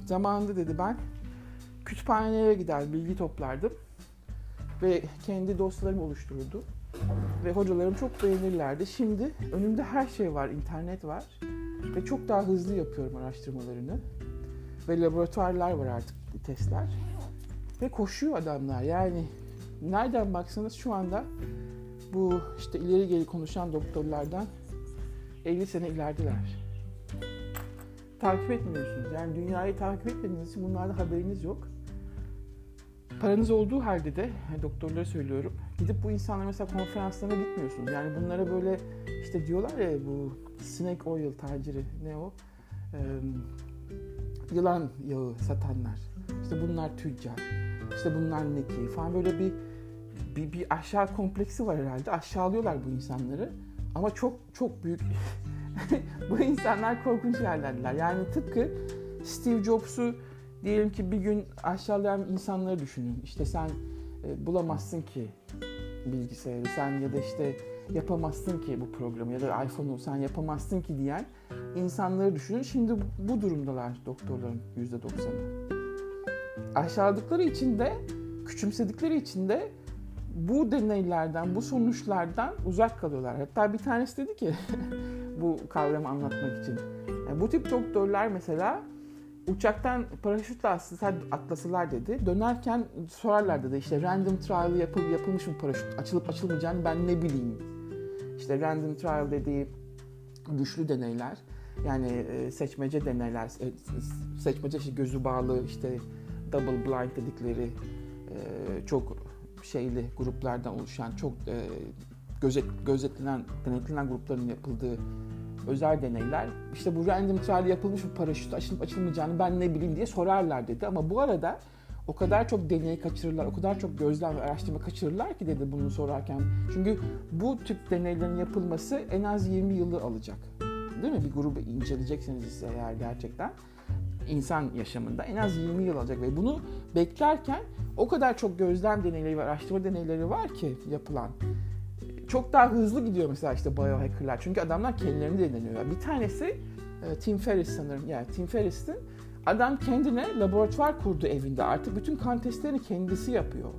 zamanında dedi ben kütüphanelere gider bilgi toplardım ve kendi dosyalarımı oluştururdum ve hocalarım çok beğenirlerdi. Şimdi önümde her şey var, internet var ve çok daha hızlı yapıyorum araştırmalarını ve laboratuvarlar var artık testler ve koşuyor adamlar yani nereden baksanız şu anda bu işte ileri geri konuşan doktorlardan 50 sene ilerideler. Takip etmiyorsunuz. Yani dünyayı takip etmediğiniz için bunlarda haberiniz yok. Paranız olduğu halde de doktorlara söylüyorum. Gidip bu insanlara mesela konferanslarına gitmiyorsunuz. Yani bunlara böyle işte diyorlar ya bu snake oil taciri ne o? Ee, yılan yağı satanlar. İşte bunlar tüccar. İşte bunlar neki falan böyle bir bir, bir aşağı kompleksi var herhalde. Aşağılıyorlar bu insanları. Ama çok çok büyük *laughs* bu insanlar korkunç yerlerdiler. Yani tıpkı Steve Jobs'u diyelim ki bir gün aşağılayan insanları düşünün. İşte sen e, bulamazsın ki bilgisayarı sen ya da işte yapamazsın ki bu programı ya da iPhone'u sen yapamazsın ki diyen insanları düşünün. Şimdi bu durumdalar doktorların %90'ı. Aşağıladıkları için de küçümsedikleri için de bu deneylerden, bu sonuçlardan uzak kalıyorlar. Hatta bir tanesi dedi ki *laughs* bu kavramı anlatmak için. Yani bu tip doktorlar mesela uçaktan paraşütle atlasalar dedi. Dönerken sorarlar dedi işte random trial yapıl, yapılmış mı paraşüt açılıp açılmayacağını ben ne bileyim. İşte random trial dediği güçlü deneyler yani e, seçmece deneyler e, seçmece işte gözü bağlı işte double blind dedikleri e, çok şeyli gruplardan oluşan çok gözet, gözetlenen, denetlenen grupların yapıldığı özel deneyler. İşte bu random trial yapılmış bir paraşüt açılıp açılmayacağını ben ne bileyim diye sorarlar dedi. Ama bu arada o kadar çok deney kaçırırlar, o kadar çok gözlem ve araştırma kaçırırlar ki dedi bunu sorarken. Çünkü bu tip deneylerin yapılması en az 20 yılı alacak. Değil mi? Bir grubu inceleyecekseniz ise eğer gerçekten insan yaşamında en az 20 yıl alacak ve bunu beklerken o kadar çok gözlem deneyleri ve araştırma deneyleri var ki yapılan çok daha hızlı gidiyor mesela işte biohackerlar. Çünkü adamlar kendilerini deneniyor. Bir tanesi e, Tim Ferriss sanırım. Yani Tim Ferriss'in adam kendine laboratuvar kurdu evinde. Artık bütün kan testlerini kendisi yapıyor.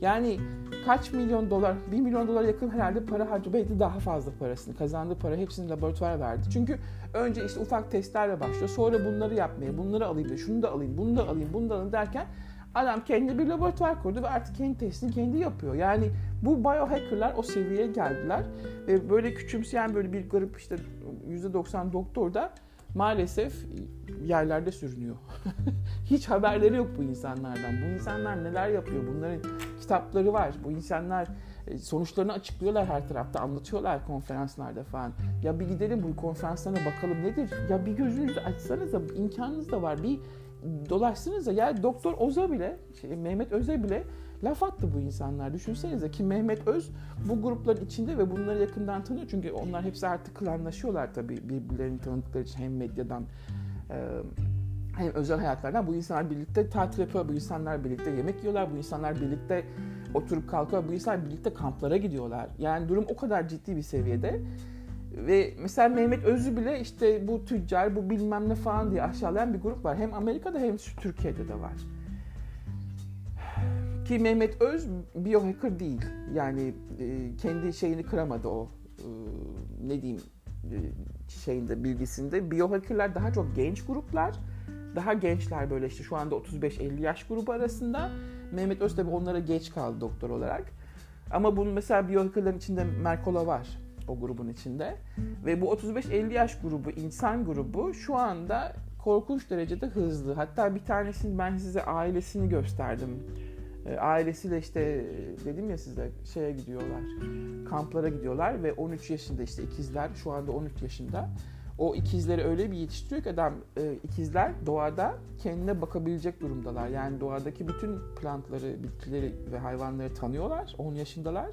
Yani kaç milyon dolar, bir milyon dolar yakın herhalde para. Belki daha fazla parasını, kazandığı para hepsini laboratuvara verdi. Çünkü önce işte ufak testlerle başlıyor. Sonra bunları yapmaya, bunları alayım, şunu da alayım, bunu da alayım, bunu da alayım derken Adam kendi bir laboratuvar kurdu ve artık kendi testini kendi yapıyor. Yani bu biohackerlar o seviyeye geldiler. Ve böyle küçümseyen böyle bir garip işte %90 doktor da maalesef yerlerde sürünüyor. *laughs* Hiç haberleri yok bu insanlardan. Bu insanlar neler yapıyor? Bunların kitapları var. Bu insanlar e, sonuçlarını açıklıyorlar her tarafta, anlatıyorlar konferanslarda falan. Ya bir gidelim bu konferanslarına bakalım nedir? Ya bir gözünüzü açsanız imkanınız da var. Bir dolaşsınız da yani Doktor Oza bile, şey, Mehmet Öz'e bile laf attı bu insanlar. Düşünsenize ki Mehmet Öz bu grupların içinde ve bunları yakından tanıyor. Çünkü onlar hepsi artık klanlaşıyorlar tabii birbirlerini tanıdıkları için hem medyadan hem özel hayatlardan. Bu insanlar birlikte tatil yapıyor, bu insanlar birlikte yemek yiyorlar, bu insanlar birlikte oturup kalkıyor, bu insanlar birlikte kamplara gidiyorlar. Yani durum o kadar ciddi bir seviyede. Ve mesela Mehmet Özü bile işte bu tüccar, bu bilmem ne falan diye aşağılayan bir grup var. Hem Amerika'da hem Türkiye'de de var. Ki Mehmet Öz biohacker değil. Yani e, kendi şeyini kıramadı o e, ne diyeyim e, şeyinde bilgisinde. Biohackerlar daha çok genç gruplar. Daha gençler böyle işte şu anda 35-50 yaş grubu arasında. Mehmet Öz tabi onlara geç kaldı doktor olarak. Ama bunun mesela biohackerların içinde Merkola var o grubun içinde. Ve bu 35-50 yaş grubu, insan grubu şu anda korkunç derecede hızlı. Hatta bir tanesini ben size ailesini gösterdim. E, ailesiyle işte dedim ya size şeye gidiyorlar. Kamplara gidiyorlar ve 13 yaşında işte ikizler şu anda 13 yaşında. O ikizleri öyle bir yetiştiriyor ki adam e, ikizler doğada kendine bakabilecek durumdalar. Yani doğadaki bütün plantları, bitkileri ve hayvanları tanıyorlar. 10 yaşındalar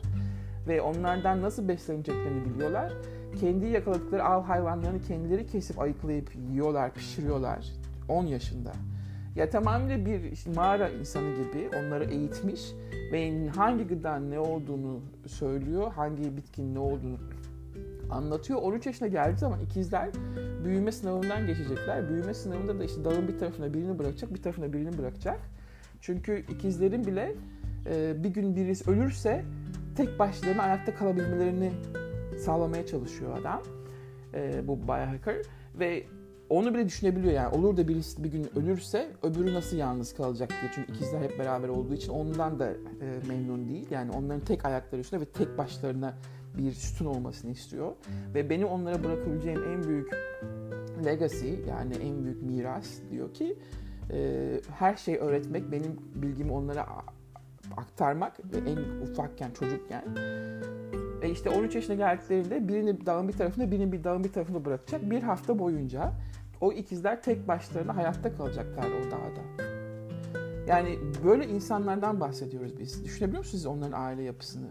ve onlardan nasıl besleneceklerini biliyorlar. Kendi yakaladıkları av hayvanlarını kendileri kesip ayıklayıp yiyorlar, pişiriyorlar 10 yaşında. Ya tamamıyla bir mağara insanı gibi onları eğitmiş ve hangi gıdanın ne olduğunu söylüyor, hangi bitkinin ne olduğunu anlatıyor. 13 yaşına geldiği zaman ikizler büyüme sınavından geçecekler. Büyüme sınavında da işte dağın bir tarafına birini bırakacak, bir tarafına birini bırakacak. Çünkü ikizlerin bile bir gün birisi ölürse tek başlarına ayakta kalabilmelerini sağlamaya çalışıyor adam. E, bu biohacker ve onu bile düşünebiliyor yani olur da birisi bir gün ölürse öbürü nasıl yalnız kalacak diye. Çünkü ikizler hep beraber olduğu için ondan da e, memnun değil. Yani onların tek ayakları üstünde ve tek başlarına bir sütun olmasını istiyor. Ve beni onlara bırakabileceğim en büyük legacy yani en büyük miras diyor ki e, her şey öğretmek, benim bilgimi onlara aktarmak en ufakken, çocukken ve işte 13 yaşına geldiklerinde birini dağın bir tarafında, birini bir dağın bir tarafında bırakacak. Bir hafta boyunca o ikizler tek başlarına hayatta kalacaklar o dağda. Yani böyle insanlardan bahsediyoruz biz. Düşünebiliyor musunuz onların aile yapısını?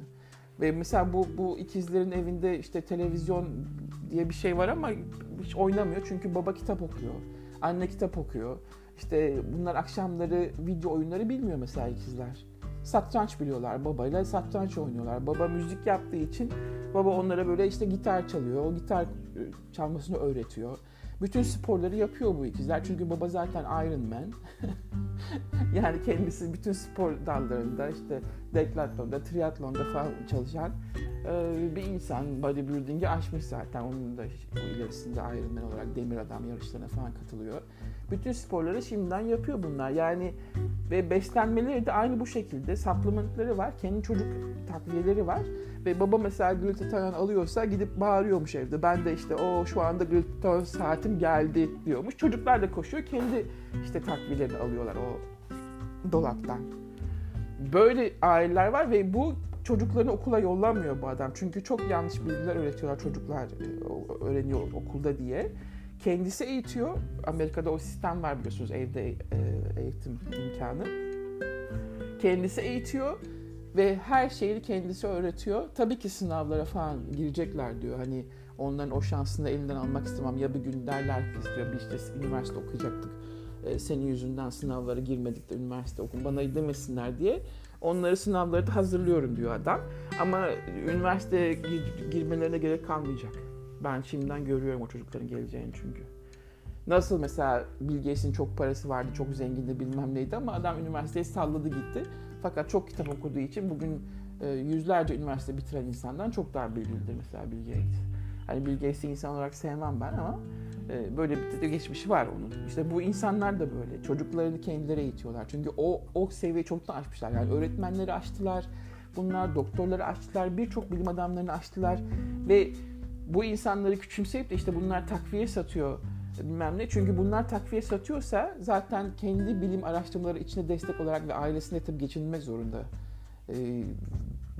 Ve mesela bu, bu ikizlerin evinde işte televizyon diye bir şey var ama hiç oynamıyor çünkü baba kitap okuyor. Anne kitap okuyor. İşte bunlar akşamları video oyunları bilmiyor mesela ikizler. Satranç biliyorlar babayla satranç oynuyorlar. Baba müzik yaptığı için baba onlara böyle işte gitar çalıyor. O gitar e, çalmasını öğretiyor. Bütün sporları yapıyor bu ikizler. Çünkü baba zaten Iron Man. *laughs* yani kendisi bütün spor dallarında işte deklatlonda, triatlonda falan çalışan bir insan. Bodybuilding'i aşmış zaten. Onun da ilerisinde Iron Man olarak demir adam yarışlarına falan katılıyor. Bütün sporları şimdiden yapıyor bunlar. Yani ve beslenmeleri de aynı bu şekilde. Supplementları var. Kendi çocuk takviyeleri var. Ve baba mesela glutathione alıyorsa gidip bağırıyormuş evde. Ben de işte o şu anda glutathione saatim geldi diyormuş. Çocuklar da koşuyor. Kendi işte takviyelerini alıyorlar o dolaptan. Böyle aileler var ve bu çocuklarını okula yollamıyor bu adam. Çünkü çok yanlış bilgiler öğretiyorlar çocuklar e, öğreniyor okulda diye. Kendisi eğitiyor. Amerika'da o sistem var biliyorsunuz evde e, eğitim imkanı. Kendisi eğitiyor ve her şeyi kendisi öğretiyor. Tabii ki sınavlara falan girecekler diyor. Hani onların o şansını elinden almak istemem. Ya bir gün derler ki istiyor bir işte üniversite okuyacaktık. E, senin yüzünden sınavlara girmedik de üniversite okun bana demesinler diye. Onları sınavları da hazırlıyorum diyor adam. Ama üniversiteye girmelerine gerek kalmayacak. Ben şimdiden görüyorum o çocukların geleceğini çünkü. Nasıl mesela Bill çok parası vardı, çok zengindi bilmem neydi ama adam üniversiteyi salladı gitti. Fakat çok kitap okuduğu için bugün e, yüzlerce üniversite bitiren insandan çok daha bilgilidir mesela Bill. Hani Bill Gates'i insan olarak sevmem ben ama e, böyle bir de geçmişi var onun. İşte bu insanlar da böyle. Çocuklarını kendileri eğitiyorlar. Çünkü o o seviyeyi çoktan aşmışlar. Yani öğretmenleri aştılar. Bunlar doktorları aştılar. Birçok bilim adamlarını aştılar. Ve bu insanları küçümseyip de işte bunlar takviye satıyor bilmem ne. Çünkü bunlar takviye satıyorsa zaten kendi bilim araştırmaları içine destek olarak ve ailesine tabii geçinmek zorunda. Ee,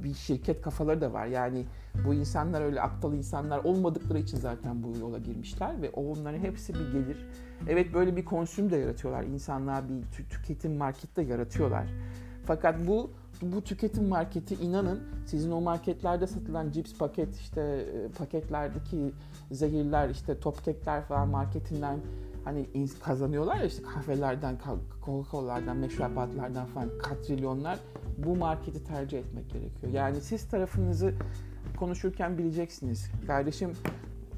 bir şirket kafaları da var. Yani bu insanlar öyle aptal insanlar olmadıkları için zaten bu yola girmişler ve onların hepsi bir gelir. Evet böyle bir konsüm de yaratıyorlar. İnsanlar bir tüketim market de yaratıyorlar. Fakat bu bu tüketim marketi inanın sizin o marketlerde satılan cips paket işte e, paketlerdeki zehirler işte top kekler falan marketinden hani kazanıyorlar ya işte kahvelerden, Coca-Cola'lardan, meşrubatlardan falan katrilyonlar bu marketi tercih etmek gerekiyor. Yani siz tarafınızı konuşurken bileceksiniz. Kardeşim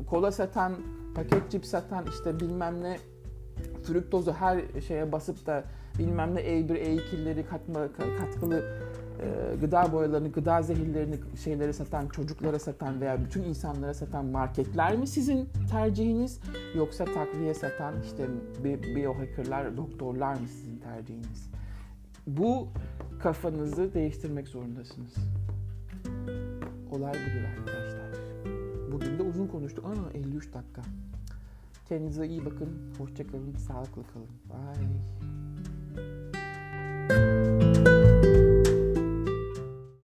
kola satan, paket cips satan işte bilmem ne fruktozu her şeye basıp da bilmem ne E1, E2'leri katma, katkılı e, gıda boyalarını, gıda zehirlerini şeylere satan, çocuklara satan veya bütün insanlara satan marketler mi sizin tercihiniz yoksa takviye satan işte biohackerlar, doktorlar mı sizin tercihiniz? Bu kafanızı değiştirmek zorundasınız. Olay budur arkadaşlar. Bugün de uzun konuştuk. Aa 53 dakika. Kendinize iyi bakın. Hoşçakalın. Sağlıklı kalın. Bye.